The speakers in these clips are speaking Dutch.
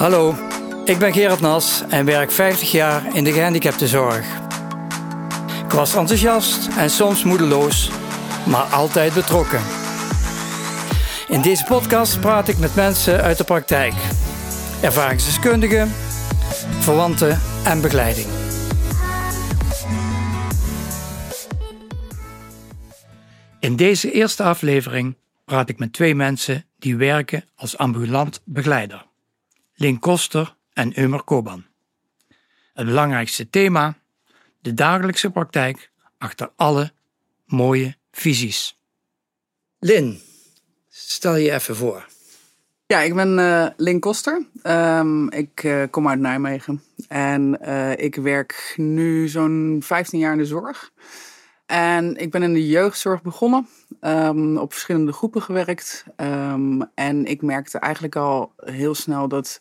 Hallo, ik ben Gerard Nas en werk 50 jaar in de gehandicaptenzorg. Ik was enthousiast en soms moedeloos, maar altijd betrokken. In deze podcast praat ik met mensen uit de praktijk, ervaringsdeskundigen, verwanten en begeleiding. In deze eerste aflevering praat ik met twee mensen die werken als ambulant begeleider. Lin Koster en Umer Koban. Het belangrijkste thema: de dagelijkse praktijk achter alle mooie visies. Lin, stel je even voor. Ja, ik ben uh, Lin Koster. Um, ik uh, kom uit Nijmegen en uh, ik werk nu zo'n 15 jaar in de zorg. En ik ben in de jeugdzorg begonnen, um, op verschillende groepen gewerkt. Um, en ik merkte eigenlijk al heel snel dat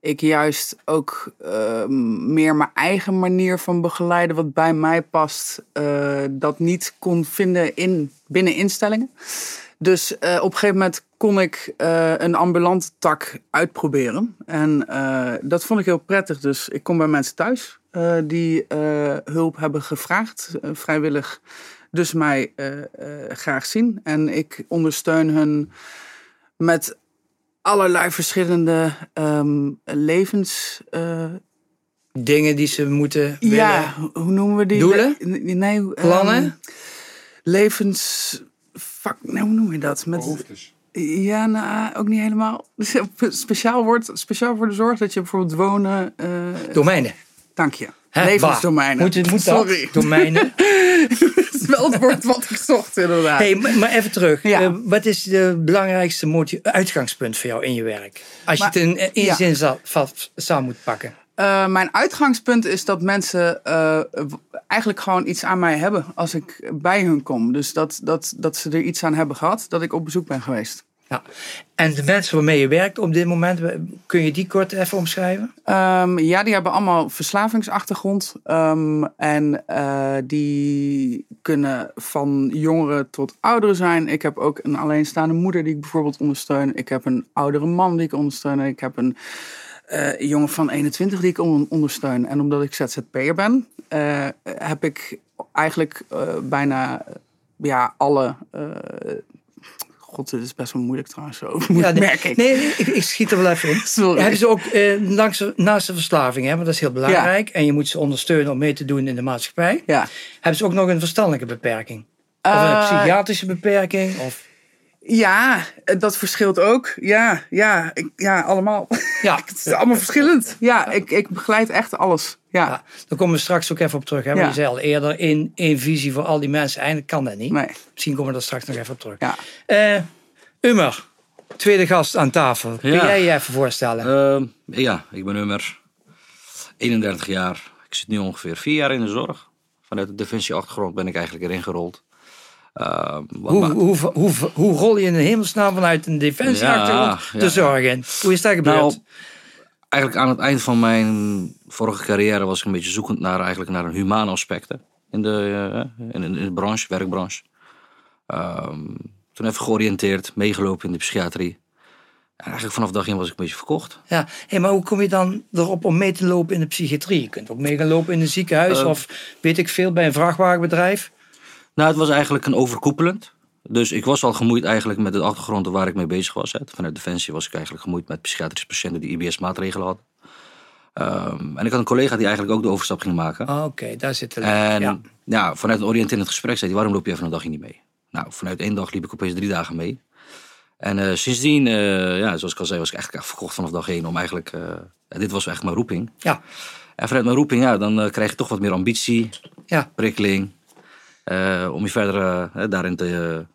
ik juist ook uh, meer mijn eigen manier van begeleiden, wat bij mij past, uh, dat niet kon vinden in, binnen instellingen. Dus uh, op een gegeven moment kon ik een ambulante tak uitproberen. En dat vond ik heel prettig. Dus ik kom bij mensen thuis die hulp hebben gevraagd, vrijwillig. Dus mij graag zien. En ik ondersteun hun met allerlei verschillende um, levens. Dingen die ze moeten. Ja, hoe noemen we die? Doelen? Nee, um, plannen. Levens. Fuck, nee, hoe noem je dat? Met, Behoeftes. Ja, nou, ook niet helemaal. Speciaal woord, speciaal voor de zorg dat je bijvoorbeeld wonen. Uh, Domeinen. Dank je. He, Levensdomeinen. Moet, moet Sorry. Dat? Domeinen. dat is wel het woord wat ik zocht, inderdaad. Hey, maar even terug. Ja. Uh, wat is de belangrijkste uitgangspunt voor jou in je werk? Als maar, je het in één ja. zin zou, zou moeten pakken. Uh, mijn uitgangspunt is dat mensen uh, eigenlijk gewoon iets aan mij hebben als ik bij hun kom. Dus dat, dat, dat ze er iets aan hebben gehad, dat ik op bezoek ben geweest. Ja. En de mensen waarmee je werkt op dit moment, kun je die kort even omschrijven? Um, ja, die hebben allemaal verslavingsachtergrond. Um, en uh, die kunnen van jongeren tot ouderen zijn. Ik heb ook een alleenstaande moeder die ik bijvoorbeeld ondersteun. Ik heb een oudere man die ik ondersteun. Ik heb een uh, jongen van 21 die ik ondersteun. En omdat ik ZZP'er ben, uh, heb ik eigenlijk bijna ja, alle God, dit is best wel moeilijk trouwens zo. Ja, nee, merk ik. Nee, nee ik, ik, schiet er wel even in. Sorry. Hebben ze ook eh, langs, naast de verslaving, hè, want dat is heel belangrijk. Ja. En je moet ze ondersteunen om mee te doen in de maatschappij. Ja. Hebben ze ook nog een verstandelijke beperking? Of een psychiatrische beperking? Of... Ja, dat verschilt ook. Ja, ja, ik, ja allemaal. Ja. het is allemaal verschillend. Ja, ik, ik begeleid echt alles. Ja. ja. Daar komen we straks ook even op terug. Hè? Ja. je zei al eerder, één, één visie voor al die mensen. Eigenlijk kan dat niet. Nee. Misschien komen we daar straks nog even op terug. Ja. Uh, Ummer, tweede gast aan tafel. Kun jij je even voorstellen? Uh, ja, ik ben Ummer. 31 jaar. Ik zit nu ongeveer vier jaar in de zorg. Vanuit de defensieachtergrond ben ik eigenlijk erin gerold. Uh, hoe, hoe, hoe, hoe, rol je in de hemelsnaam vanuit een defensieachtergrond ja, de zorg in? Hoe is dat gebeurd? Nou, eigenlijk aan het eind van mijn vorige carrière was ik een beetje zoekend naar, eigenlijk naar een humane aspecten in de, uh, in, in, de branche, werkbranche. Um, toen even georiënteerd, meegelopen in de psychiatrie. En eigenlijk vanaf dag één was ik een beetje verkocht. Ja, hey, maar hoe kom je dan erop om mee te lopen in de psychiatrie? Je kunt ook mee gaan lopen in een ziekenhuis uh, of weet ik veel bij een vrachtwagenbedrijf. Nou, het was eigenlijk een overkoepelend. Dus ik was al gemoeid eigenlijk met de achtergrond waar ik mee bezig was. Hè. Vanuit Defensie was ik eigenlijk gemoeid met psychiatrische patiënten die IBS-maatregelen hadden. Um, en ik had een collega die eigenlijk ook de overstap ging maken. Oh, Oké, okay, daar zit het. En ja. ja. vanuit een oriënterend gesprek zei hij, waarom loop je even een dagje niet mee? Nou, vanuit één dag liep ik opeens drie dagen mee. En uh, sindsdien, uh, ja, zoals ik al zei, was ik eigenlijk verkocht vanaf dag één om eigenlijk, uh, dit was eigenlijk mijn roeping. Ja. En vanuit mijn roeping, ja, dan krijg je toch wat meer ambitie, ja. prikkeling, om je verder daarin te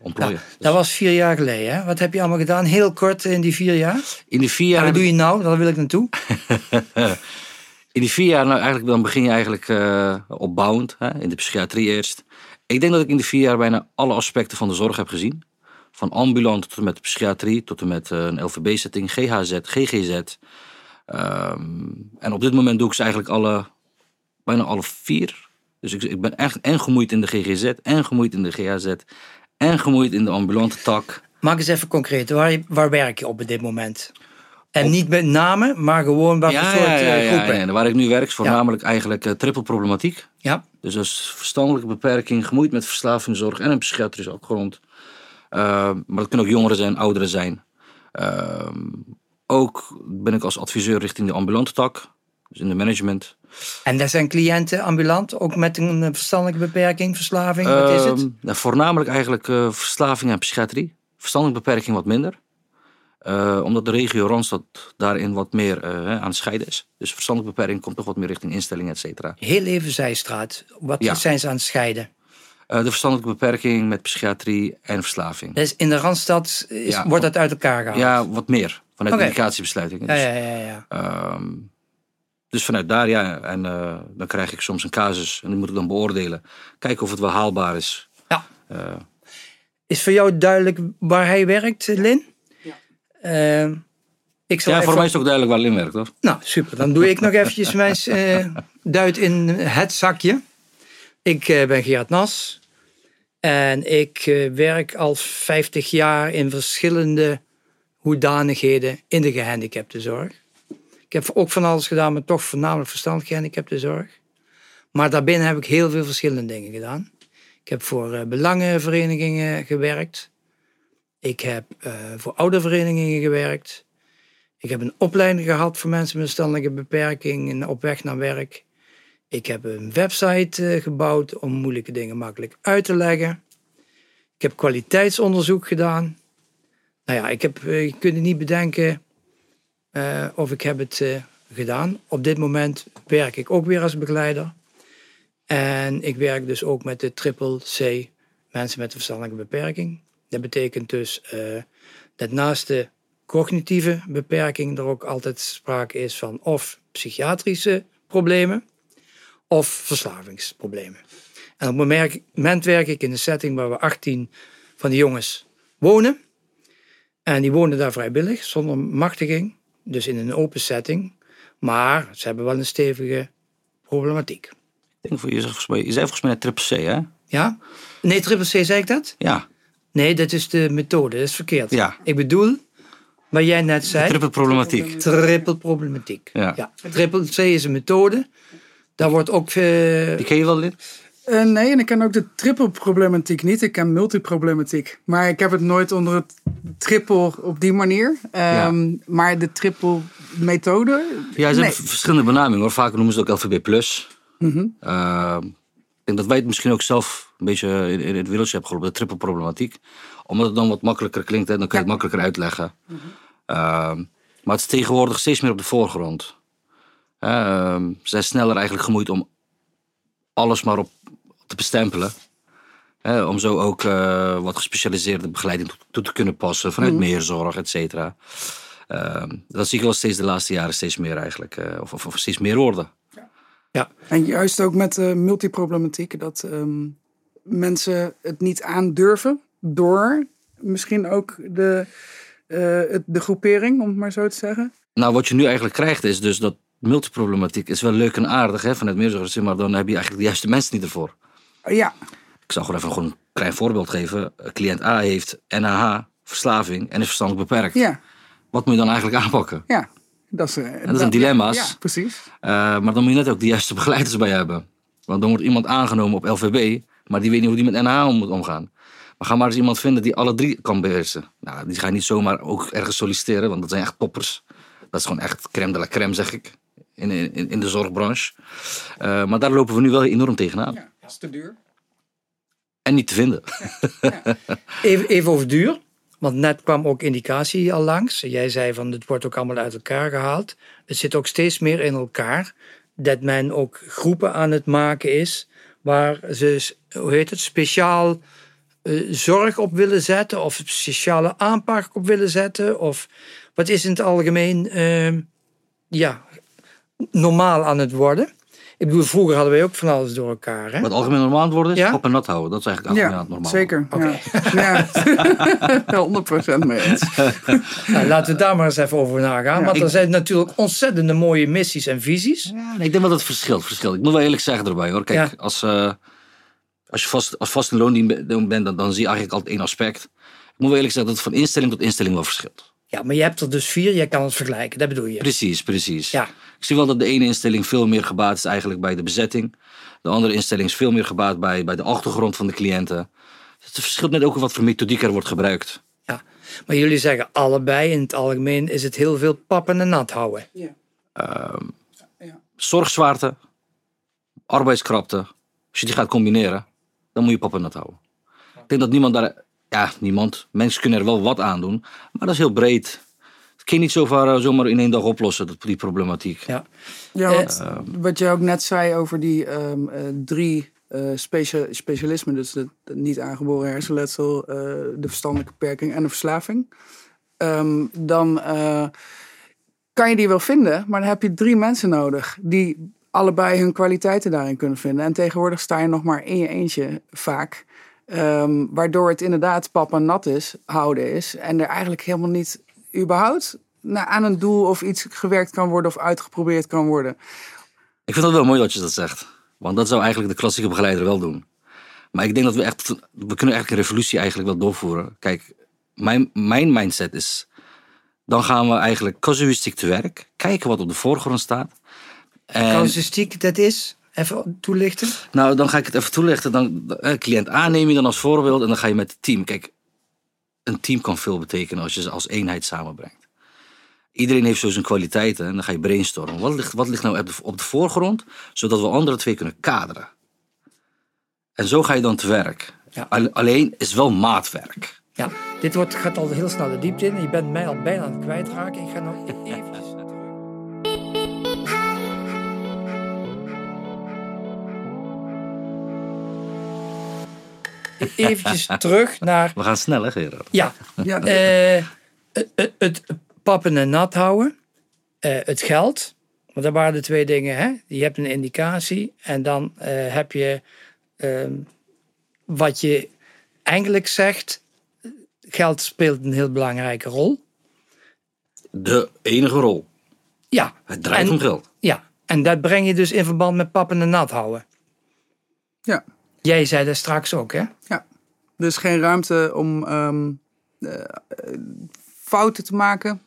ontplooien. Ja, dat was vier jaar geleden, hè? Wat heb je allemaal gedaan? Heel kort in die vier jaar? In die vier jaar... Wat doe je nou? Daar wil ik naartoe. in die vier jaar, nou eigenlijk, dan begin je eigenlijk opbouwend, hè? in de psychiatrie eerst. Ik denk dat ik in de vier jaar bijna alle aspecten van de zorg heb gezien. Van ambulant tot en met psychiatrie, tot en met een LVB-setting, GHZ, GGZ. Um, en op dit moment doe ik ze eigenlijk alle, bijna alle vier. Dus ik, ik ben echt en gemoeid in de GGZ, en gemoeid in de GHZ, en gemoeid in de ambulante tak. Maak eens even concreet, waar, waar werk je op op dit moment? En niet met namen, maar gewoon wat voor soort eh, groepen. waar ik nu werk is voornamelijk eigenlijk uh, triple problematiek. Ja. Dus dat is verstandelijke beperking, gemoeid met verslavingszorg en een psychiatrische achtergrond. Uh, maar dat kunnen ook jongeren zijn, ouderen zijn. Ehm, ook ben ik als adviseur richting de ambulante tak, dus in de management. En daar zijn cliënten ambulant, ook met een verstandelijke beperking, verslaving, wat is het? Nou, voornamelijk eigenlijk uh, verslaving en psychiatrie. Verstandelijke beperking wat minder. Uh, omdat de regio Randstad daarin wat meer uh, aan het scheiden is. Dus verstandelijke beperking komt toch wat meer richting instellingen, et cetera. Heel even zijstraat. Wat ja. zijn ze aan het scheiden? Uh, de verstandelijke beperking met psychiatrie en verslaving. Dus in de Randstad is, ja, wordt dat uit elkaar gehaald? Ja, wat meer. Vanuit okay. indicatiebesluiting. Dus, ja, ja, ja. ja. Um, dus vanuit daar, ja. En dan krijg ik soms een casus en die moet ik dan beoordelen. Kijken of het wel haalbaar is. Ja. is voor jou duidelijk waar hij werkt, Lin? Uh, ik zal ja, voor mij is het ook duidelijk waar Lin werkt, hoor. Nou, super. Dan doe ik nog eventjes mijn uh, duit in het zakje. Ik uh, ben Gerard Nas. En ik uh, werk al 50 jaar in verschillende hoedanigheden in de gehandicaptenzorg. Ik heb ook van alles gedaan, maar toch voornamelijk verstandig gehandicaptenzorg. Maar daarbinnen heb ik heel veel verschillende dingen gedaan. Ik heb voor belangenverenigingen gewerkt. Ik heb uh, voor ouderverenigingen gewerkt. Ik heb een opleiding gehad voor mensen met verstandelijke beperking op weg naar werk. Ik heb een website uh, gebouwd om moeilijke dingen makkelijk uit te leggen. Ik heb kwaliteitsonderzoek gedaan. Nou ja, ik heb, je kunt het niet bedenken of ik heb het gedaan. Op dit moment werk ik ook weer als begeleider. En ik werk dus ook met de triple C, mensen met een verstandelijke beperking. Dat betekent dus uh, dat naast de cognitieve beperking er ook altijd sprake is van of psychiatrische problemen of verslavingsproblemen. En op het moment werk ik in een setting waar we 18 van die jongens wonen. En die wonen daar vrijwillig, zonder machtiging. Dus in een open setting. Maar ze hebben wel een stevige problematiek. Ik denk voor je, je zei volgens mij triple C, hè? Ja? Nee, triple C, zei ik dat? Ja. Nee, dat is de methode. Dat is verkeerd. Ja. Ik bedoel, wat jij net zei. Triple problematiek. Triple problematiek. Ja. ja. Triple C is een methode. Daar wordt ook... Uh... Die ken je wel, Lin? Uh, nee, en ik ken ook de triple problematiek niet. Ik ken multiproblematiek. Maar ik heb het nooit onder het triple op die manier. Um, ja. Maar de triple methode... Ja, ze nee. hebben verschillende benamingen hoor. Vaak noemen ze het ook LVB+. Mm -hmm. uh, ik denk dat wij het misschien ook zelf een beetje in, in het wereldje hebben geholpen, de triple problematiek. Omdat het dan wat makkelijker klinkt, en dan kun je het makkelijker uitleggen. Mm -hmm. uh, maar het is tegenwoordig steeds meer op de voorgrond. Ze zijn sneller eigenlijk gemoeid om alles maar op te bestempelen. Uh, om zo ook uh, wat gespecialiseerde begeleiding toe, te kunnen passen vanuit mm. meer zorg, et cetera. Uh, dat zie ik wel steeds de laatste jaren steeds meer eigenlijk, uh, of, of, of, steeds meer worden. Ja. ja. En juist ook met uh, multiproblematiek, dat um, mensen het niet aandurven door misschien ook de, de groepering, om het maar zo te zeggen. Nou, wat je nu eigenlijk krijgt is dus dat multiproblematiek is wel leuk en aardig hè, vanuit meerzorg, maar dan heb je eigenlijk de juiste mensen niet ervoor. Ja. Ik zal gewoon even gewoon een klein voorbeeld geven. Cliënt A heeft NAH, verslaving en is verstandelijk beperkt. Ja. Wat moet je dan eigenlijk aanpakken? Ja, dat, is, en dat, dat zijn dilemma's. Ja, precies. Uh, maar dan moet je net ook de juiste begeleiders bij hebben. Want dan wordt iemand aangenomen op LVB, maar die weet niet hoe die met NAH om moet omgaan. Maar ga maar eens iemand vinden die alle drie kan beheersen. Nou, die ga je niet zomaar ook ergens solliciteren, want dat zijn echt toppers. Dat is gewoon echt crème de la crème, zeg ik. In, in, in de zorgbranche. Uh, maar daar lopen we nu wel enorm tegenaan. Ja, dat is te duur. En niet te vinden. Even, even over duur. Want net kwam ook indicatie al langs. Jij zei van het wordt ook allemaal uit elkaar gehaald. Het zit ook steeds meer in elkaar. Dat men ook groepen aan het maken is. Waar ze, hoe heet het, speciaal uh, zorg op willen zetten. Of speciale aanpak op willen zetten. Of wat is in het algemeen uh, ja, normaal aan het worden. Ik bedoel, vroeger hadden wij ook van alles door elkaar. Hè? Wat algemeen normaal worden is ja? op en nat houden. Dat is eigenlijk algemeen ja, normaal. Zeker. Okay. Ja. ja. 100% mee eens. nou, laten we daar maar eens even over nagaan. Ja, want er zijn natuurlijk ontzettende mooie missies en visies. Ja, nee, ik denk dat het verschilt, verschilt. Ik moet wel eerlijk zeggen erbij hoor. Kijk, als, uh, als je vast, als vast in loondienst bent, dan, dan zie je eigenlijk altijd één aspect. Ik moet wel eerlijk zeggen dat het van instelling tot instelling wel verschilt. Ja, maar je hebt er dus vier, je kan het vergelijken, dat bedoel je. Precies, precies. Ja. Ik zie wel dat de ene instelling veel meer gebaat is eigenlijk bij de bezetting. De andere instelling is veel meer gebaat bij, bij de achtergrond van de cliënten. Het verschilt net ook wat voor methodiek er wordt gebruikt. Ja. Maar jullie zeggen allebei, in het algemeen is het heel veel pappen en nat houden. Ja. Ehm, Ja. Zorgzwaarte, arbeidskrapte. Als je die gaat combineren, dan moet je papa nat houden. Ik denk dat niemand daar... Ja, niemand. Mensen kunnen er wel wat aan doen. Maar dat is heel breed. Het kan je niet zomaar, zomaar in één dag oplossen, dat- die problematiek. Ja. Ja, Eh, wat, wat je ook net zei over die ehm, eh, drie eh, specia- specialismen, dus het niet aangeboren hersenletsel, eh, de verstandelijke beperking en de verslaving, Ehm, dan eh, kan je die wel vinden, maar dan heb je drie mensen nodig die allebei hun kwaliteiten daarin kunnen vinden. En tegenwoordig sta je nog maar in je eentje vaak. Ehm, waardoor het inderdaad pap en nat is, houden is. En er eigenlijk helemaal niet überhaupt na- aan een doel of iets gewerkt kan worden of uitgeprobeerd kan worden. Ik vind het wel mooi dat je dat zegt. Want dat zou eigenlijk de klassieke begeleider wel doen. Maar ik denk dat we echt... We kunnen eigenlijk een revolutie eigenlijk wel doorvoeren. Kijk, mijn, mijn mindset is... Dan gaan we eigenlijk casuïstiek te werk. Kijken wat op de voorgrond staat. En, Casuïstiek, dat is, even toelichten. nou, dan ga ik het even toelichten. Dan, eh, cliënt A neem je dan als voorbeeld. En dan ga je met het team. Kijk, een team kan veel betekenen als je ze als eenheid samenbrengt. Iedereen heeft zo zijn kwaliteiten en dan ga je brainstormen. Wat ligt, wat ligt nou op de, op de voorgrond, zodat we andere twee kunnen kaderen? En zo ga je dan te werk. Ja. Al- Alleen is wel maatwerk. Ja, dit wordt, gaat al heel snel de diepte in. Je bent mij al bijna aan het kwijtraken. Ik ga nog eventjes Eventjes terug naar We gaan snel, hè, Gerard? Ja, Ja, eh, het, pappen en nat houden. eh, het geld. Want dat waren de twee dingen. Hè? Je hebt een indicatie. En dan eh, heb je ehm, wat je eigenlijk zegt. Geld speelt een heel belangrijke rol. De enige rol. Ja, Het draait En- om geld. ja. En dat breng je dus in verband met pappen en nat houden. ja. Jij zei dat straks ook, hè? Ja, er is geen ruimte om ehm, eh, fouten te maken.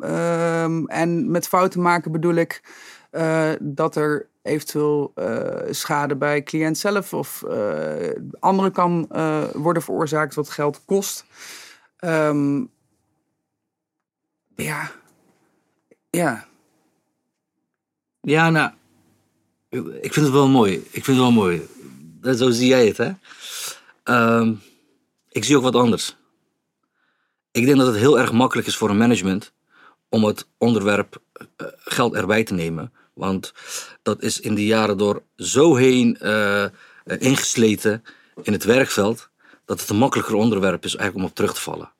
Ehm, en met fouten maken bedoel ik eh, dat er eventueel eh, schade bij cliënt zelf of eh anderen kan eh, worden veroorzaakt wat geld kost. Ehm, ja. Ja. Ja, nou, ik vind het wel mooi. Ik vind het wel mooi. Dat- Zo zie jij het, hè? Ehm, ik zie ook wat anders. Ik denk dat het heel erg makkelijk is voor een management om het onderwerp eh, geld erbij te nemen. Want dat is in die jaren door zo heen eh, eh, ingesleten in het werkveld, dat het een makkelijker onderwerp is eigenlijk om op terug te vallen.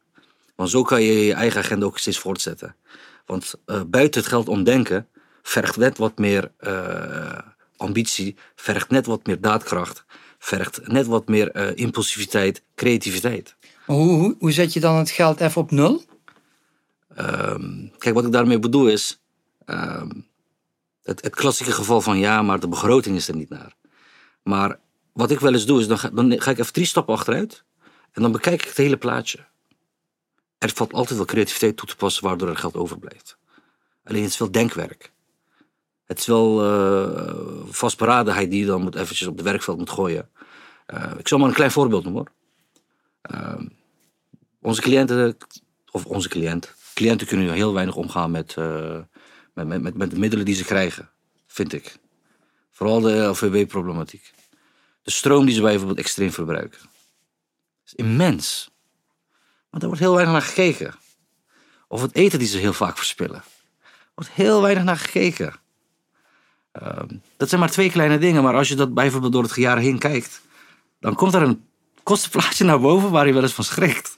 Want zo kan je je eigen agenda ook steeds voortzetten. Want eh, buiten het geld omdenken vergt net wat meer eh, ambitie, vergt net wat meer daadkracht, vergt net wat meer eh, impulsiviteit, creativiteit. Maar hoe, hoe, hoe zet je dan het geld even op nul? Ehm, kijk, wat ik daarmee bedoel is. ehm, het, het klassieke geval van ja, maar de begroting is er niet naar. Maar wat ik wel eens doe, is dan ga, dan ga ik even drie stappen achteruit. En dan bekijk ik het hele plaatje. Er valt altijd wel creativiteit toe te passen, waardoor er geld overblijft. Alleen het is wel denkwerk. Het is wel eh, vastberadenheid die dan moet eventjes op de werkveld moet gooien. Eh, ik zal maar een klein voorbeeld noemen hoor. Ehm, onze cliënten, of onze cliënt, cliënten kunnen heel weinig omgaan met, eh, met, met, met, met de middelen die ze krijgen, vind ik. Vooral de LVB-problematiek. De stroom die ze bijvoorbeeld extreem verbruiken. is immens. Maar daar wordt heel weinig naar gekeken. Of het eten die ze heel vaak verspillen. Er wordt heel weinig naar gekeken. Ehm, dat zijn maar twee kleine dingen, maar als je dat bijvoorbeeld door het jaar heen kijkt, dan komt er een kostenplaatje naar boven waar je wel eens van schrikt.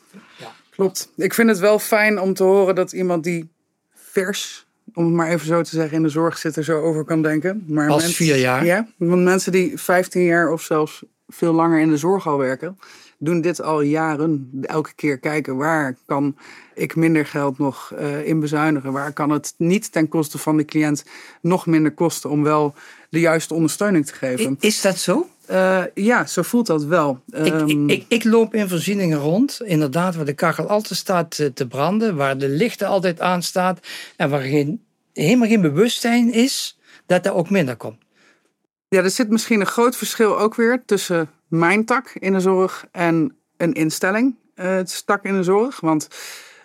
Klopt. Ik vind het wel fijn om te horen dat iemand die vers, om het maar even zo te zeggen, in de zorg zit er zo over kan denken. Maar vier jaar. Ja, want mensen die 15 jaar of zelfs veel langer in de zorg al werken, doen dit al jaren. Elke keer kijken waar kan ik minder geld nog eh, in bezuinigen. Waar kan het niet ten koste van de cliënt nog minder kosten om wel de juiste ondersteuning te geven. Is dat zo? Eh, ja, zo voelt dat wel. Ik, ik, Ehm, ik, ik loop in voorzieningen rond, inderdaad, waar de kachel altijd staat eh, te branden, waar de lichten altijd aanstaat en waar geen, helemaal geen bewustzijn is dat er ook minder komt. Ja, er zit misschien een groot verschil ook weer tussen mijn tak in de zorg en een instelling. eh, het tak in de zorg. Want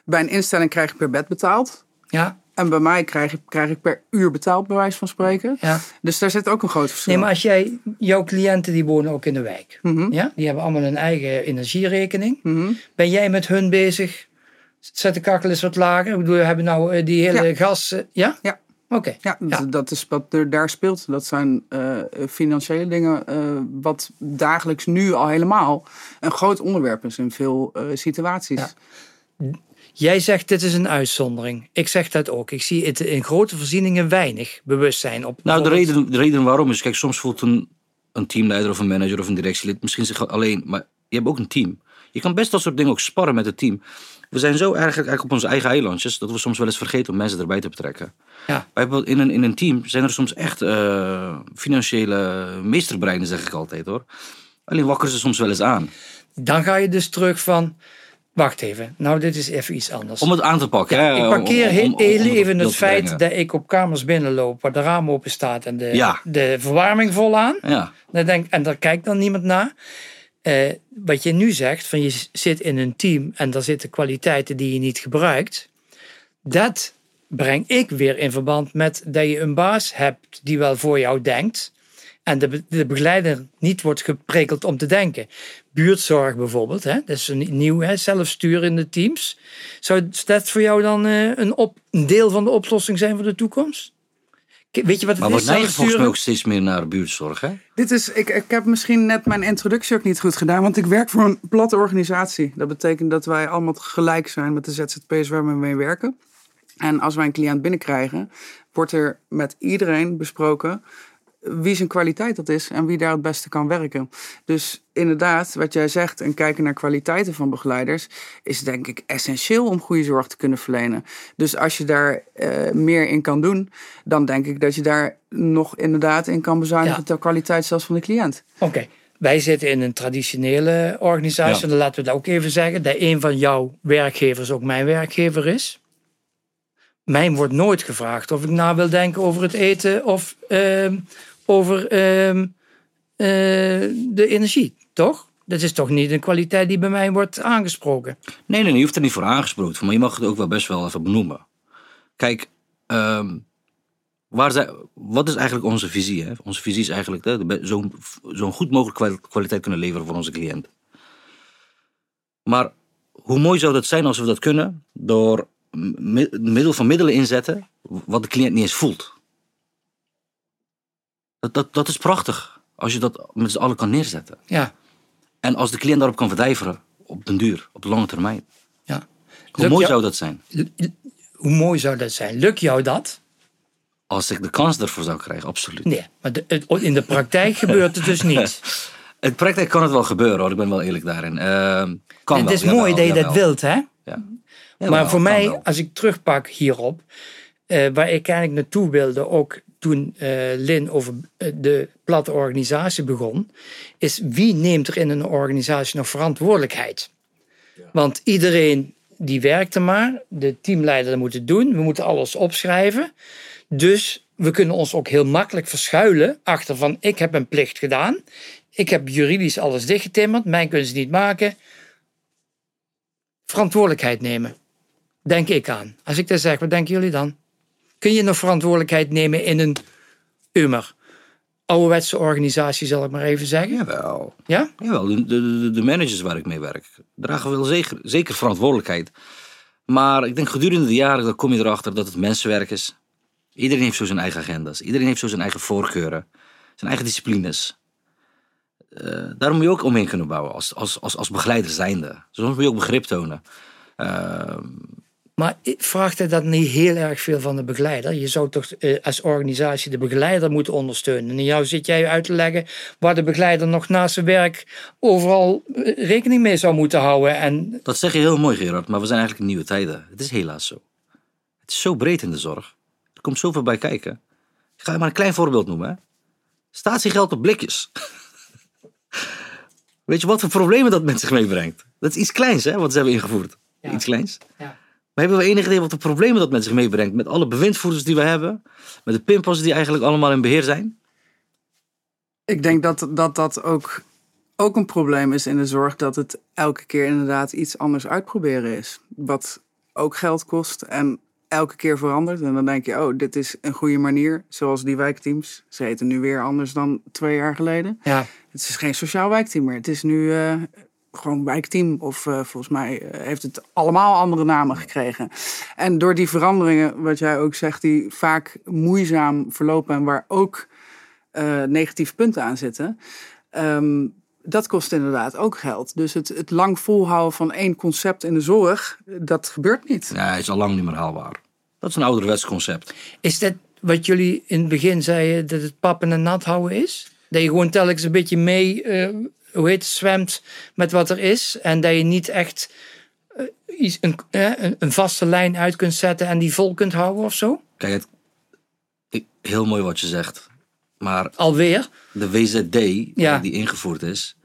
bij een instelling krijg ik per bed betaald. Ja, En bij mij krijg ik, krijg ik per uur betaald, bij wijze van spreken. ja. Dus daar zit ook een groot verschil. Nee, maar als jij, jouw cliënten die wonen ook in de wijk. Mhm, Ja? Die hebben allemaal een eigen energierekening. mhm. Ben jij met hun bezig? Zet de kachel eens wat lager? Ik bedoel, we hebben nou eh, die hele Ja. gas... eh, ja? Ja. Oké. Ja, Ja. d- dat is wat er daar speelt. Dat zijn eh, financiële dingen, eh, wat dagelijks nu al helemaal een groot onderwerp is in veel eh, situaties. Ja. Jij zegt dit is een uitzondering. Ik zeg dat ook. Ik zie het in grote voorzieningen weinig bewustzijn op. Nou, de reden, de reden waarom is, kijk, soms voelt een, een teamleider of een manager of een directielid misschien zich alleen, maar je hebt ook een team. Je kan best dat soort dingen ook sparren met het team. We zijn zo eigenlijk, eigenlijk op onze eigen eilandjes dat we soms wel eens vergeten om mensen erbij te betrekken. Ja. Wij hebben in een, in een team zijn er soms echt eh, financiële meesterbreinen, zeg ik altijd hoor. Alleen wakkeren ze soms wel eens aan. Dan ga je dus terug van. Wacht even. Nou, dit is even iets anders. Om het aan te pakken. Ja, hè, ik parkeer om- heel om- om- heel om even het feit brengen. dat ik op kamers binnenloop waar de raam open staat en de, Ja. de verwarming vol aan. Ja, Dan denk, en daar kijkt dan niemand naar. Eh, wat je nu zegt, van je zit in een team en daar zitten kwaliteiten die je niet gebruikt. Dat breng ik weer in verband met dat je een baas hebt die wel voor jou denkt. En de, de begeleider niet wordt geprikkeld om te denken. Buurtzorg bijvoorbeeld, hè? dat is een nieuw, hè? zelfstuur in de teams. Zou dat voor jou dan eh, een, een deel van de oplossing zijn voor de toekomst? Weet je wat het maar is? wordt volgens mij ook steeds meer naar buurtzorg. Hè? Dit is, ik, ik heb misschien net mijn introductie ook niet goed gedaan, want ik werk voor een platte organisatie. Dat betekent dat wij allemaal gelijk zijn met de ZZP'ers waar we mee werken. En als wij een cliënt binnenkrijgen, wordt er met iedereen besproken wie zijn kwaliteit dat is en wie daar het beste kan werken. Dus inderdaad, wat jij zegt en kijken naar kwaliteiten van begeleiders, is denk ik essentieel om goede zorg te kunnen verlenen. Dus als je daar eh, meer in kan doen, dan denk ik dat je daar nog inderdaad in kan bezuinigen Ja. ter kwaliteit zelfs van de cliënt. Oké, wij zitten in een traditionele organisatie. Ja. Dan laten we dat ook even zeggen. Dat een van jouw werkgevers ook mijn werkgever is. Mij wordt nooit gevraagd of ik na wil denken over het eten of ehm, over ehm, eh, de energie, toch? Dat is toch niet een kwaliteit die bij mij wordt aangesproken. Nee, nee, nee, je hoeft er niet voor aangesproken maar je mag het ook wel best wel even benoemen. Kijk, ehm, waar wat is eigenlijk onze visie? Hè? Onze visie is eigenlijk zo'n zo'n goed mogelijk kwal- kwaliteit kunnen leveren voor onze cliënt. Maar hoe mooi zou dat zijn als we dat kunnen door mi- middel van middelen inzetten wat de cliënt niet eens voelt? Dat, dat, dat is prachtig als je dat met z'n allen kan neerzetten. Ja, En als de cliënt daarop kan verdijveren op den duur, op de lange termijn. ja. Hoe mooi jou- zou dat zijn? Hoe mooi zou dat zijn? Lukt jou dat? Als ik de kans ervoor zou krijgen, absoluut. Nee, maar de- het- in de praktijk gebeurt het dus niet. In praktijk kan het wel gebeuren hoor, ik ben wel eerlijk daarin. Kan het wel, is mooi jawel, dat je dat wilt, hè? Ja. Maar voor mij, wel. als ik terugpak hierop, eh, waar ik eigenlijk naartoe wilde, ook toen eh, Lin over eh, de platte organisatie begon, is wie neemt er in een organisatie nog verantwoordelijkheid? Want iedereen die werkt er maar, de teamleider moet het doen, we moeten alles opschrijven. Dus we kunnen ons ook heel makkelijk verschuilen achter van ik heb een plicht gedaan, ik heb juridisch alles dichtgetimmerd, mij kunnen ze niet maken. Verantwoordelijkheid nemen. Denk ik aan. Als ik dat zeg, wat denken jullie dan? Kun je nog verantwoordelijkheid nemen in een Umer? Ouderwetse organisatie, zal ik maar even zeggen. Jawel. Ja? Jawel, de, de, de managers waar ik mee werk, dragen wel zeker, zeker verantwoordelijkheid. Maar ik denk gedurende de jaren dan kom je erachter dat het mensenwerk is. Iedereen heeft zo zijn eigen agenda's. Iedereen heeft zo zijn eigen voorkeuren. Zijn eigen disciplines. Eh, daar moet je ook omheen kunnen bouwen als, als, als, als begeleider zijnde. Soms moet je ook begrip tonen. Eh, Maar vraagt hij dat niet heel erg veel van de begeleider? Je zou toch eh, als organisatie de begeleider moeten ondersteunen. En jou zit jij uit te leggen waar de begeleider nog naast zijn werk overal eh, rekening mee zou moeten houden. En Dat zeg je heel mooi, Gerard, maar we zijn eigenlijk in nieuwe tijden. Het is helaas zo. Het is zo breed in de zorg. Er komt zoveel bij kijken. Ik ga je maar een klein voorbeeld noemen. Hè. Statiegeld op blikjes. Weet je wat voor problemen dat met zich meebrengt? Dat is iets kleins, hè, wat ze hebben ingevoerd. Ja. Iets kleins. Ja. Maar hebben we enig idee wat de problemen dat met zich meebrengt? Met alle bewindvoerders die we hebben, met de pinpas die eigenlijk allemaal in beheer zijn? Ik denk dat dat, dat ook, ook een probleem is in de zorg. Dat het elke keer inderdaad iets anders uitproberen is. Wat ook geld kost en elke keer verandert. En dan denk je, oh, dit is een goede manier. Zoals die wijkteams. Ze heten nu weer anders dan twee jaar geleden. Ja, Het is geen sociaal wijkteam meer. Het is nu eh, gewoon wijkteam. Of eh, volgens mij eh, heeft het allemaal andere namen gekregen. En door die veranderingen, wat jij ook zegt, die vaak moeizaam verlopen en waar ook eh, negatieve punten aan zitten. ehm, dat kost inderdaad ook geld. Dus het, het lang volhouden van één concept in de zorg, dat gebeurt niet. Ja, is al lang niet meer haalbaar. Dat is een ouderwets concept. Is dat wat jullie in het begin zeiden, dat het pappen en nat houden is? Dat je gewoon telkens een beetje mee, eh, hoe heet het, zwemt met wat er is. En dat je niet echt eh, iets, een, eh, een, een vaste lijn uit kunt zetten en die vol kunt houden of zo? Kijk, het, ik- heel mooi wat je zegt. Maar Alweer, de WZD Ja. die ingevoerd is,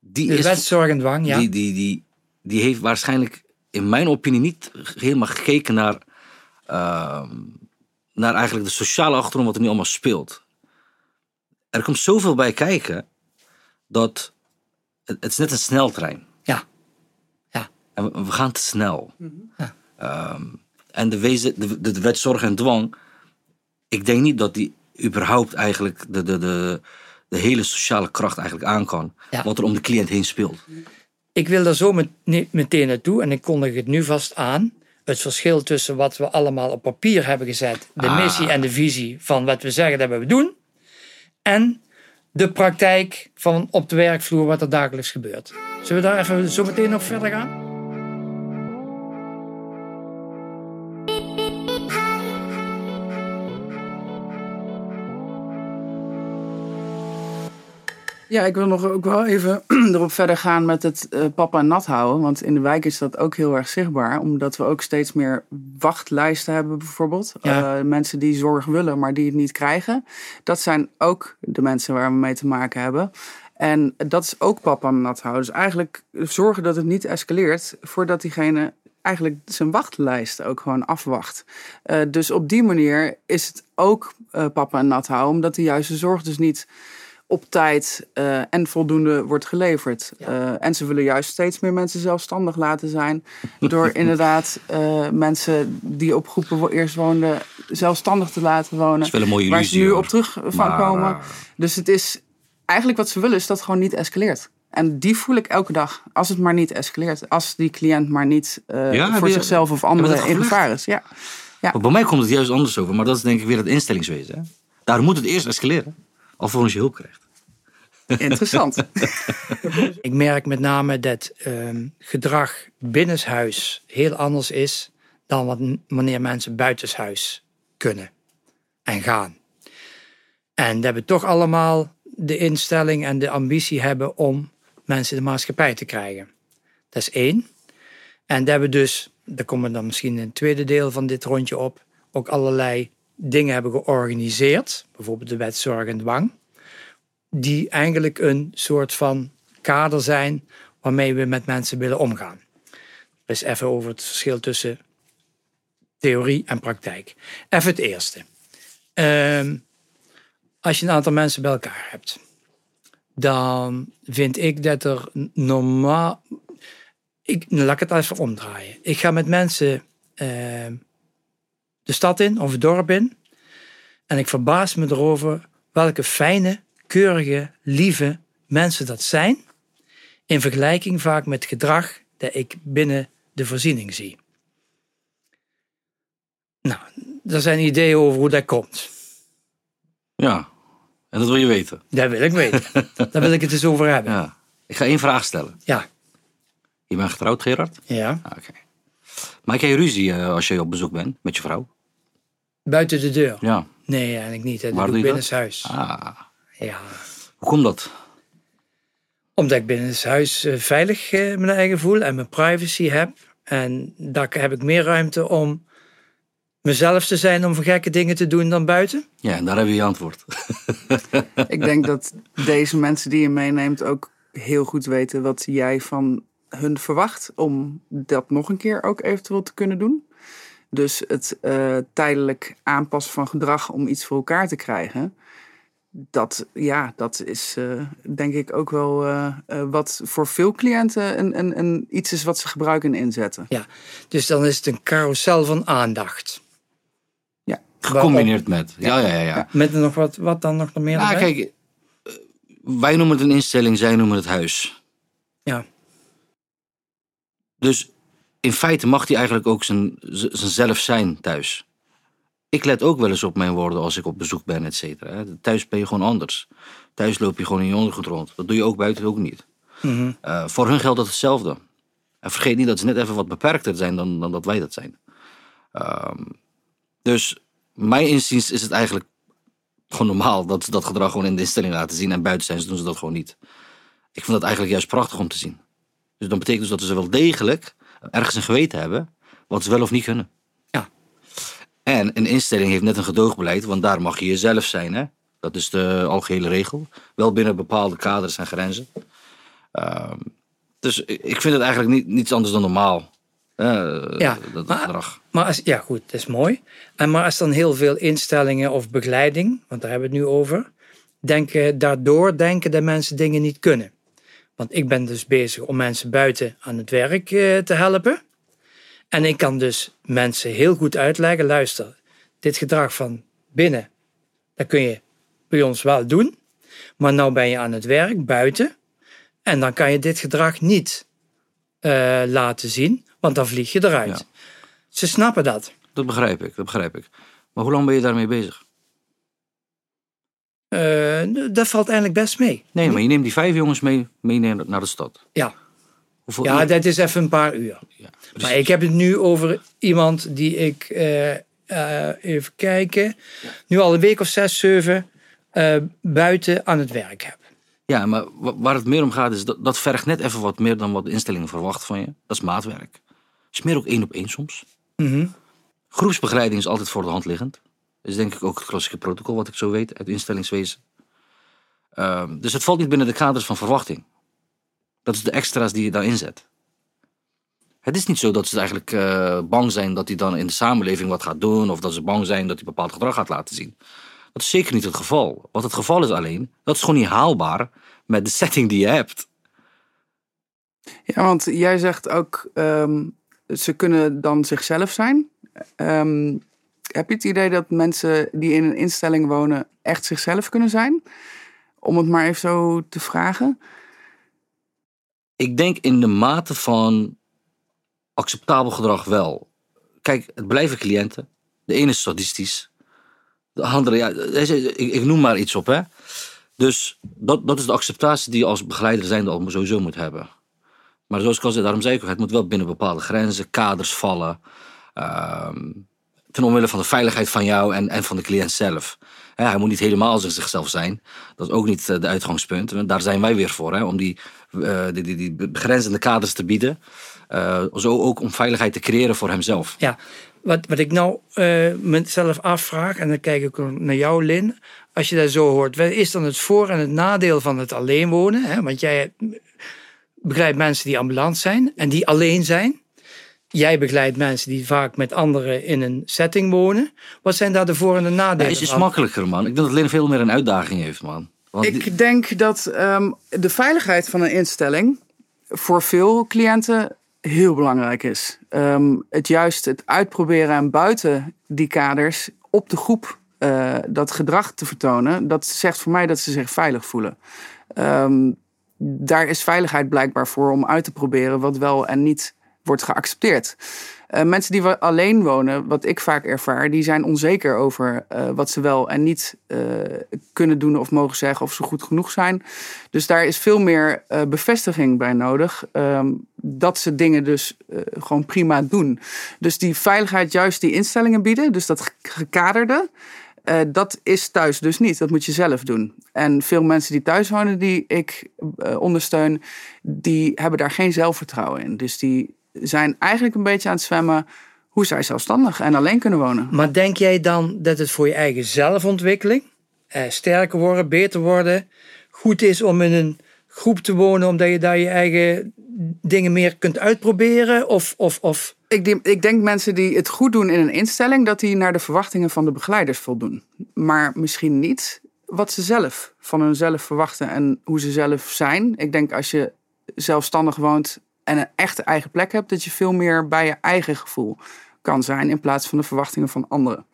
die de is wet zorg en dwang, ja. die, die, die, die heeft waarschijnlijk in mijn opinie niet helemaal gekeken naar, ehm, naar eigenlijk de sociale achtergrond wat er nu allemaal speelt. Er komt zoveel bij kijken dat het, het is net een sneltrein. Ja. Ja. En we, we gaan te snel. Ja. Ehm, en de, wezen, de, de, de wet zorg en dwang, ik denk niet dat die überhaupt eigenlijk de, de, de, de hele sociale kracht eigenlijk aan kan. Ja. Wat er om de cliënt heen speelt. Ik wil daar zo met, meteen naartoe en ik kondig het nu vast aan. Het verschil tussen wat we allemaal op papier hebben gezet, de Ah. missie en de visie van wat we zeggen dat we doen, en de praktijk van op de werkvloer wat er dagelijks gebeurt. Zullen we daar even zo meteen nog verder gaan? Ja, ik wil nog ook wel even erop verder gaan met het eh, papa en nat houden. Want in de wijk is dat ook heel erg zichtbaar. Omdat we ook steeds meer wachtlijsten hebben bijvoorbeeld. Ja. Eh, mensen die zorg willen, maar die het niet krijgen. Dat zijn ook de mensen waar we mee te maken hebben. En dat is ook papa en nat houden. Dus eigenlijk zorgen dat het niet escaleert voordat diegene eigenlijk zijn wachtlijst ook gewoon afwacht. Eh, dus op die manier is het ook papa en nat houden. Omdat de juiste zorg dus niet op tijd eh, en voldoende wordt geleverd. Eh, en ze willen juist steeds meer mensen zelfstandig laten zijn. Door inderdaad eh, mensen die op groepen eerst woonden zelfstandig te laten wonen. Dat is wel een mooie waar ze nu op terug van Maar, komen. Dus het is eigenlijk wat ze willen is dat het gewoon niet escaleert. En die voel ik elke dag. Als het maar niet escaleert. Als die cliënt maar niet Ja, voor zichzelf of anderen in gevaar is. Ja. Maar bij mij komt het juist anders over. Maar dat is denk ik weer het instellingswezen. Hè? Daar moet het eerst escaleren. Alvorens je hulp krijgt. Interessant. Ik merk met name dat ehm, gedrag binnenshuis heel anders is dan wat, wanneer mensen buitenshuis kunnen en gaan. En dat we toch allemaal de instelling en de ambitie hebben om mensen de maatschappij te krijgen. Dat is één. En dat we dus, daar komen we dan misschien in het tweede deel van dit rondje op, ook allerlei dingen hebben georganiseerd. Bijvoorbeeld de wet zorg en dwang. Die eigenlijk een soort van kader zijn waarmee we met mensen willen omgaan. Dus even over het verschil tussen theorie en praktijk. Even het eerste. Ehm, als je een aantal mensen bij elkaar hebt, dan vind ik dat er normaal. Ik, laat ik het even omdraaien. Ik ga met mensen ehm, de stad in of het dorp in. En ik verbaas me erover welke fijne, keurige, lieve mensen dat zijn. In vergelijking vaak met gedrag dat ik binnen de voorziening zie. Nou, er zijn ideeën over hoe dat komt. Ja. En dat wil je weten. Dat wil ik weten. Daar wil ik het eens over hebben. Ja. Ik ga één vraag stellen. Ja. Je bent getrouwd, Gerard? Ja. Ah, Oké. Maak jij ruzie eh, als je op bezoek bent met je vrouw? Buiten de deur. Ja. Nee, eigenlijk niet. Dat Waar doe ik doe je dat? binnenshuis. Ah. Ja. Hoe komt dat? Omdat ik binnenshuis eh, veilig eh, mijn eigen voel en mijn privacy heb. En daar heb ik meer ruimte om mezelf te zijn om gekke dingen te doen dan buiten. Ja, en daar heb je je antwoord. Ik denk dat deze mensen die je meeneemt ook heel goed weten wat jij van hun verwacht om dat nog een keer ook eventueel te kunnen doen. Dus het uh, tijdelijk aanpassen van gedrag om iets voor elkaar te krijgen. Dat, ja, dat is uh, denk ik ook wel uh, wat voor veel cliënten een, een, een, iets is wat ze gebruiken en inzetten. Ja, dus dan is het een carousel van aandacht. Ja. Gecombineerd met. Ja, ja, ja. ja. Met nog wat, wat dan nog meer? Nou, kijk, wij noemen het een instelling, zij noemen het huis. Ja. Dus in feite mag hij eigenlijk ook zijn, zijn zelf zijn thuis. Ik let ook wel eens op mijn woorden als ik op bezoek ben, et cetera. Thuis ben je gewoon anders. Thuis loop je gewoon in je ondergoed rond. Dat doe je ook buiten ook niet. Mhm. Uh, voor hun geldt dat hetzelfde. En vergeet niet dat ze net even wat beperkter zijn dan, dan dat wij dat zijn. Um, dus mijn inziens is het eigenlijk gewoon normaal dat ze dat gedrag gewoon in de instelling laten zien. En buiten zijn ze doen ze dat gewoon niet. Ik vind dat eigenlijk juist prachtig om te zien. Dus dat betekent dus dat ze wel degelijk ergens een geweten hebben wat ze wel of niet kunnen. Ja. En een instelling heeft net een gedoogbeleid, want daar mag je jezelf zijn. Hè? Dat is de algehele regel. Wel binnen bepaalde kaders en grenzen. Uh, dus ik vind het eigenlijk niet, niets anders dan normaal. Uh, ja, dat maar, gedrag. Maar als, ja, goed, dat is mooi. En maar als dan heel veel instellingen of begeleiding, want daar hebben we het nu over, denken, daardoor denken dat mensen dingen niet kunnen. Want ik ben dus bezig om mensen buiten aan het werk uh, te helpen. En ik kan dus mensen heel goed uitleggen: luister, dit gedrag van binnen, dat kun je bij ons wel doen. Maar nou ben je aan het werk buiten. En dan kan je dit gedrag niet uh, laten zien, want dan vlieg je eruit. Ja. Ze snappen dat. Dat begrijp ik, dat begrijp ik. Maar hoe lang ben je daarmee bezig? Uh, dat valt eigenlijk best mee. Nee, maar je neemt die vijf jongens mee, mee naar de stad. Ja. Hoeveel ja, uur? dat is even een paar uur. Ja, Maar ik heb het nu over iemand die ik, uh, uh, even kijken, nu al een week of zes, zeven uh, buiten aan het werk heb. Ja, maar waar het meer om gaat is, dat, dat vergt net even wat meer dan wat de instelling verwacht van je. Dat is maatwerk. is meer ook één op één soms. Mm -hmm. Groepsbegeleiding is altijd voor de hand liggend. Is denk ik ook het klassieke protocol wat ik zo weet uit instellingswezen. Uh, dus het valt niet binnen de kaders van verwachting. Dat is de extra's die je daarin zet. Het is niet zo dat ze eigenlijk uh, bang zijn dat hij dan in de samenleving wat gaat doen, of dat ze bang zijn dat hij bepaald gedrag gaat laten zien. Dat is zeker niet het geval. Wat het geval is alleen, dat is gewoon niet haalbaar met de setting die je hebt. Ja, want jij zegt ook, um, ze kunnen dan zichzelf zijn. Um, heb je het idee dat mensen die in een instelling wonen echt zichzelf kunnen zijn? Om het maar even zo te vragen. Ik denk in de mate van acceptabel gedrag wel. Kijk, het blijven cliënten. De ene is sadistisch. De andere, ja, ik, ik noem maar iets op, hè. Dus dat, dat is de acceptatie die je als begeleider zijnde al sowieso moet hebben. Maar zoals ik al zei, daarom zei ik ook, het moet wel binnen bepaalde grenzen, kaders vallen. Um, ten omwille van de veiligheid van jou en, en van de cliënt zelf. Hij moet niet helemaal zichzelf zijn. Dat is ook niet de uitgangspunt. Daar zijn wij weer voor, hè, om die, uh, die, die, begrenzende kaders te bieden. Uh, zo ook om veiligheid te creëren voor hemzelf. Ja, wat, wat ik nou uh, mezelf afvraag, en dan kijk ik naar jou, Lin. Als je dat zo hoort, wat is dan het voor- en het nadeel van het alleen wonen? Hè? Want jij begeleidt mensen die ambulant zijn en die alleen zijn. Jij begeleidt mensen die vaak met anderen in een setting wonen. Wat zijn daar de voor- en de nadelen ja, het is makkelijker, man. Ik denk dat Lin veel meer een uitdaging heeft, man. Want ik die... denk dat um, de veiligheid van een instelling voor veel cliënten heel belangrijk is. Um, het juist het uitproberen en buiten die kaders op de groep uh, dat gedrag te vertonen, dat zegt voor mij dat ze zich veilig voelen. Um, daar is veiligheid blijkbaar voor om uit te proberen wat wel en niet wordt geaccepteerd. Uh, mensen die alleen wonen, wat ik vaak ervaar, die zijn onzeker over uh, wat ze wel en niet uh, kunnen doen of mogen zeggen of ze goed genoeg zijn. Dus daar is veel meer bevestiging bij nodig. Um, dat ze dingen dus gewoon prima doen. Dus die veiligheid, juist die instellingen bieden, dus dat gekaderde. Dat is thuis dus niet. Dat moet je zelf doen. En veel mensen die thuis wonen, die ik ondersteun, die hebben daar geen zelfvertrouwen in. Dus die zijn eigenlijk een beetje aan het zwemmen hoe zij zelfstandig en alleen kunnen wonen. Maar denk jij dan dat het voor je eigen zelfontwikkeling, uh, sterker worden, beter worden, goed is om in een groep te wonen omdat je daar je eigen dingen meer kunt uitproberen? Of, of, of... Ik, denk- ik denk mensen die het goed doen in een instelling, dat die naar de verwachtingen van de begeleiders voldoen. Maar misschien niet wat ze zelf van hunzelf verwachten en hoe ze zelf zijn. Ik denk als je zelfstandig woont en een echte eigen plek hebt, dat je veel meer bij je eigen gevoel kan zijn in plaats van de verwachtingen van anderen.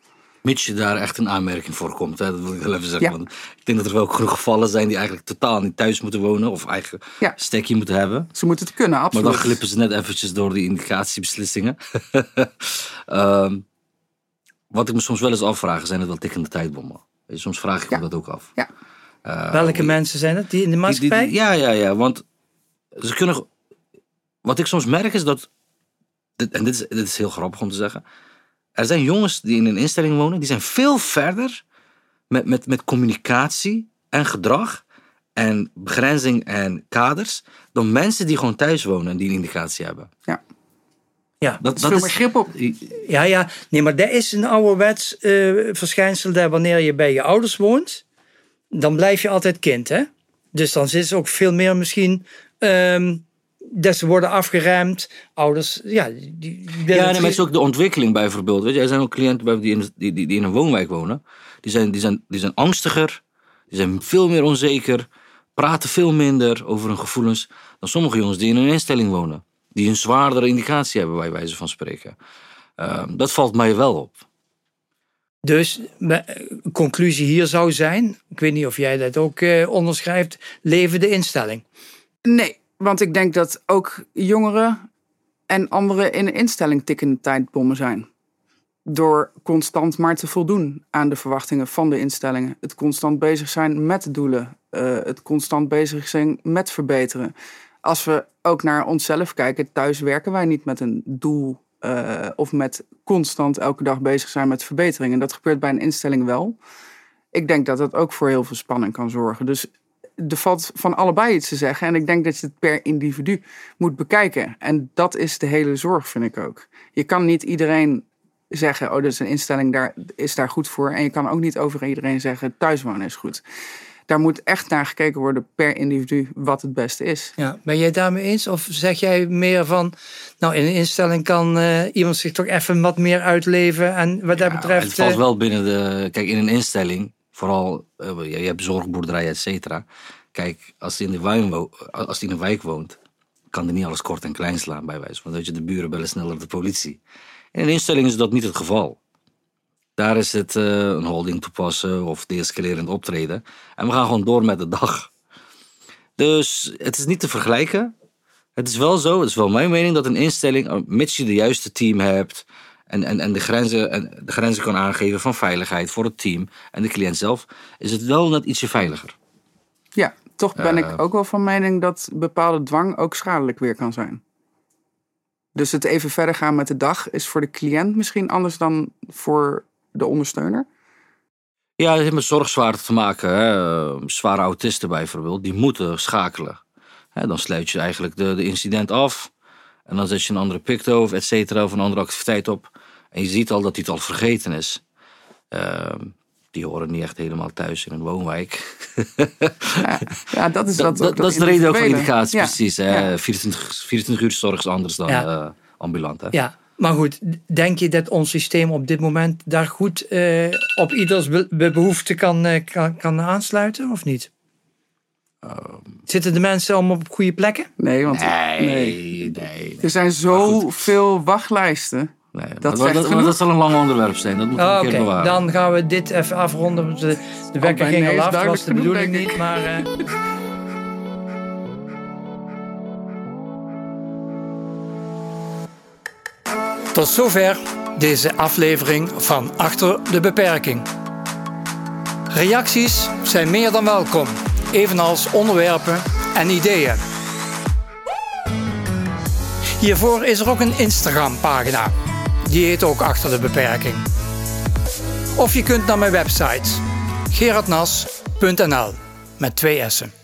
Mits je daar echt een aanmerking voor komt. Hè? Dat wil ik wel even zeggen. Ja. Want ik denk dat er wel gevallen zijn die eigenlijk totaal niet thuis moeten wonen. Of eigen Ja. stekje moeten hebben. Ze moeten het kunnen, Maar absoluut. dan glippen ze net eventjes door die indicatiebeslissingen. Ehm, wat ik me soms wel eens afvraag, zijn het wel tikkende tijdbommen? Soms vraag ik Ja. me dat ook af. Ja. Eh, Welke mensen zijn het die in de die- die- maatschappij? die- ja, ja, ja. Want ze kunnen. Wat ik soms merk is dat. dit- En dit is, dit is heel grappig om te zeggen. Er zijn jongens die in een instelling wonen, die zijn veel verder met, met, met communicatie en gedrag en begrenzing en kaders dan mensen die gewoon thuis wonen en die een indicatie hebben. Ja. Ja. Dat, Er is veel meer grip op. Ja, ja. Nee, maar dat is een ouderwets eh verschijnsel dat wanneer je bij je ouders woont, dan blijf je altijd kind, hè? Dus dan is het ook veel meer misschien ehm, dat ze worden afgeremd. Ouders, ja, die, Ja, nee, maar het is ook de ontwikkeling bijvoorbeeld. Weet je, er zijn ook cliënten bij die in, die, die, die in een woonwijk wonen. Die zijn, die, zijn, die zijn angstiger, die zijn veel meer onzeker, praten veel minder over hun gevoelens dan sommige jongens die in een instelling wonen. Die een zwaardere indicatie hebben, bij wijze van spreken. Ehm, dat valt mij wel op. Dus me- conclusie hier zou zijn, ik weet niet of jij dat ook eh, onderschrijft, leven de instelling. Nee, want ik denk dat ook jongeren en anderen in een instelling tikkende tijdbommen zijn. Door constant maar te voldoen aan de verwachtingen van de instellingen. Het constant bezig zijn met doelen. eh, het constant bezig zijn met verbeteren. Als we ook naar onszelf kijken, thuis werken wij niet met een doel eh, of met constant elke dag bezig zijn met verbeteringen. Dat gebeurt bij een instelling wel. Ik denk dat dat ook voor heel veel spanning kan zorgen. Dus er valt van allebei iets te zeggen. En ik denk dat je het per individu moet bekijken. En dat is de hele zorg, vind ik ook. Je kan niet iedereen zeggen, oh, dat is een instelling, daar is daar goed voor. En je kan ook niet over iedereen zeggen, thuiswonen is goed. Daar moet echt naar gekeken worden per individu wat het beste is. Ja, ben jij daarmee eens? Of zeg jij meer van, nou in een instelling kan eh, iemand zich toch even wat meer uitleven en wat dat Ja, betreft... het valt eh, wel binnen de. Kijk, in een instelling, vooral. eh, je, hebt zorgboerderij, et cetera. Kijk, als hij in de als in een wijk woont, kan hij niet alles kort en klein slaan, bij wijze van. Dat je de buren bellen sneller de politie. In een instelling is dat niet het geval. Daar is het eh, een holding toepassen of deescalerend optreden. En we gaan gewoon door met de dag. Dus het is niet te vergelijken. Het is wel zo, het is wel mijn mening, dat een instelling, eh, mits je de juiste team hebt en, en, en, de, grenzen, en de grenzen kan aangeven van veiligheid voor het team en de cliënt zelf, is het wel net ietsje veiliger. Ja, toch ben Eh. ik ook wel van mening dat bepaalde dwang ook schadelijk weer kan zijn. Dus het even verder gaan met de dag is voor de cliënt misschien anders dan voor de ondersteuner. Ja, het heeft met zorgzwaarte te maken. Hè. Eh, Zware autisten bijvoorbeeld, die moeten schakelen. Hè, dan sluit je eigenlijk de, de incident af. En dan zet je een andere picto of et cetera of een andere activiteit op. En je ziet al dat hij het al vergeten is. Ehm, die horen niet echt helemaal thuis in een woonwijk. Ja, ja dat is Dat, dat, dat, dat is de reden ook van indicatie, Ja, precies. Hè. ja. 24, 24 uur zorg is anders dan Ja. eh, ambulant. Hè. Ja, maar goed, denk je dat ons systeem op dit moment daar goed eh, op ieders be- be- behoefte kan, eh, kan, kan aansluiten of niet? Zitten de mensen allemaal op goede plekken? Nee, want Nee, nee. nee, nee. er zijn zoveel wachtlijsten. Nee. Dat Dat, zal een lang onderwerp zijn. Dat moet Ah, we een Oké, keer bewaren. dan gaan we dit even afronden. De, de wekker bij ging nee al is af, dat was de bedoeling niet. Maar, eh, Tot zover deze aflevering van Achter de Beperking. Reacties zijn meer dan welkom, evenals onderwerpen en ideeën. Hiervoor is er ook een Instagram-pagina. Die heet ook Achter de Beperking. Of je kunt naar mijn website gerardnas.nl met twee S'en.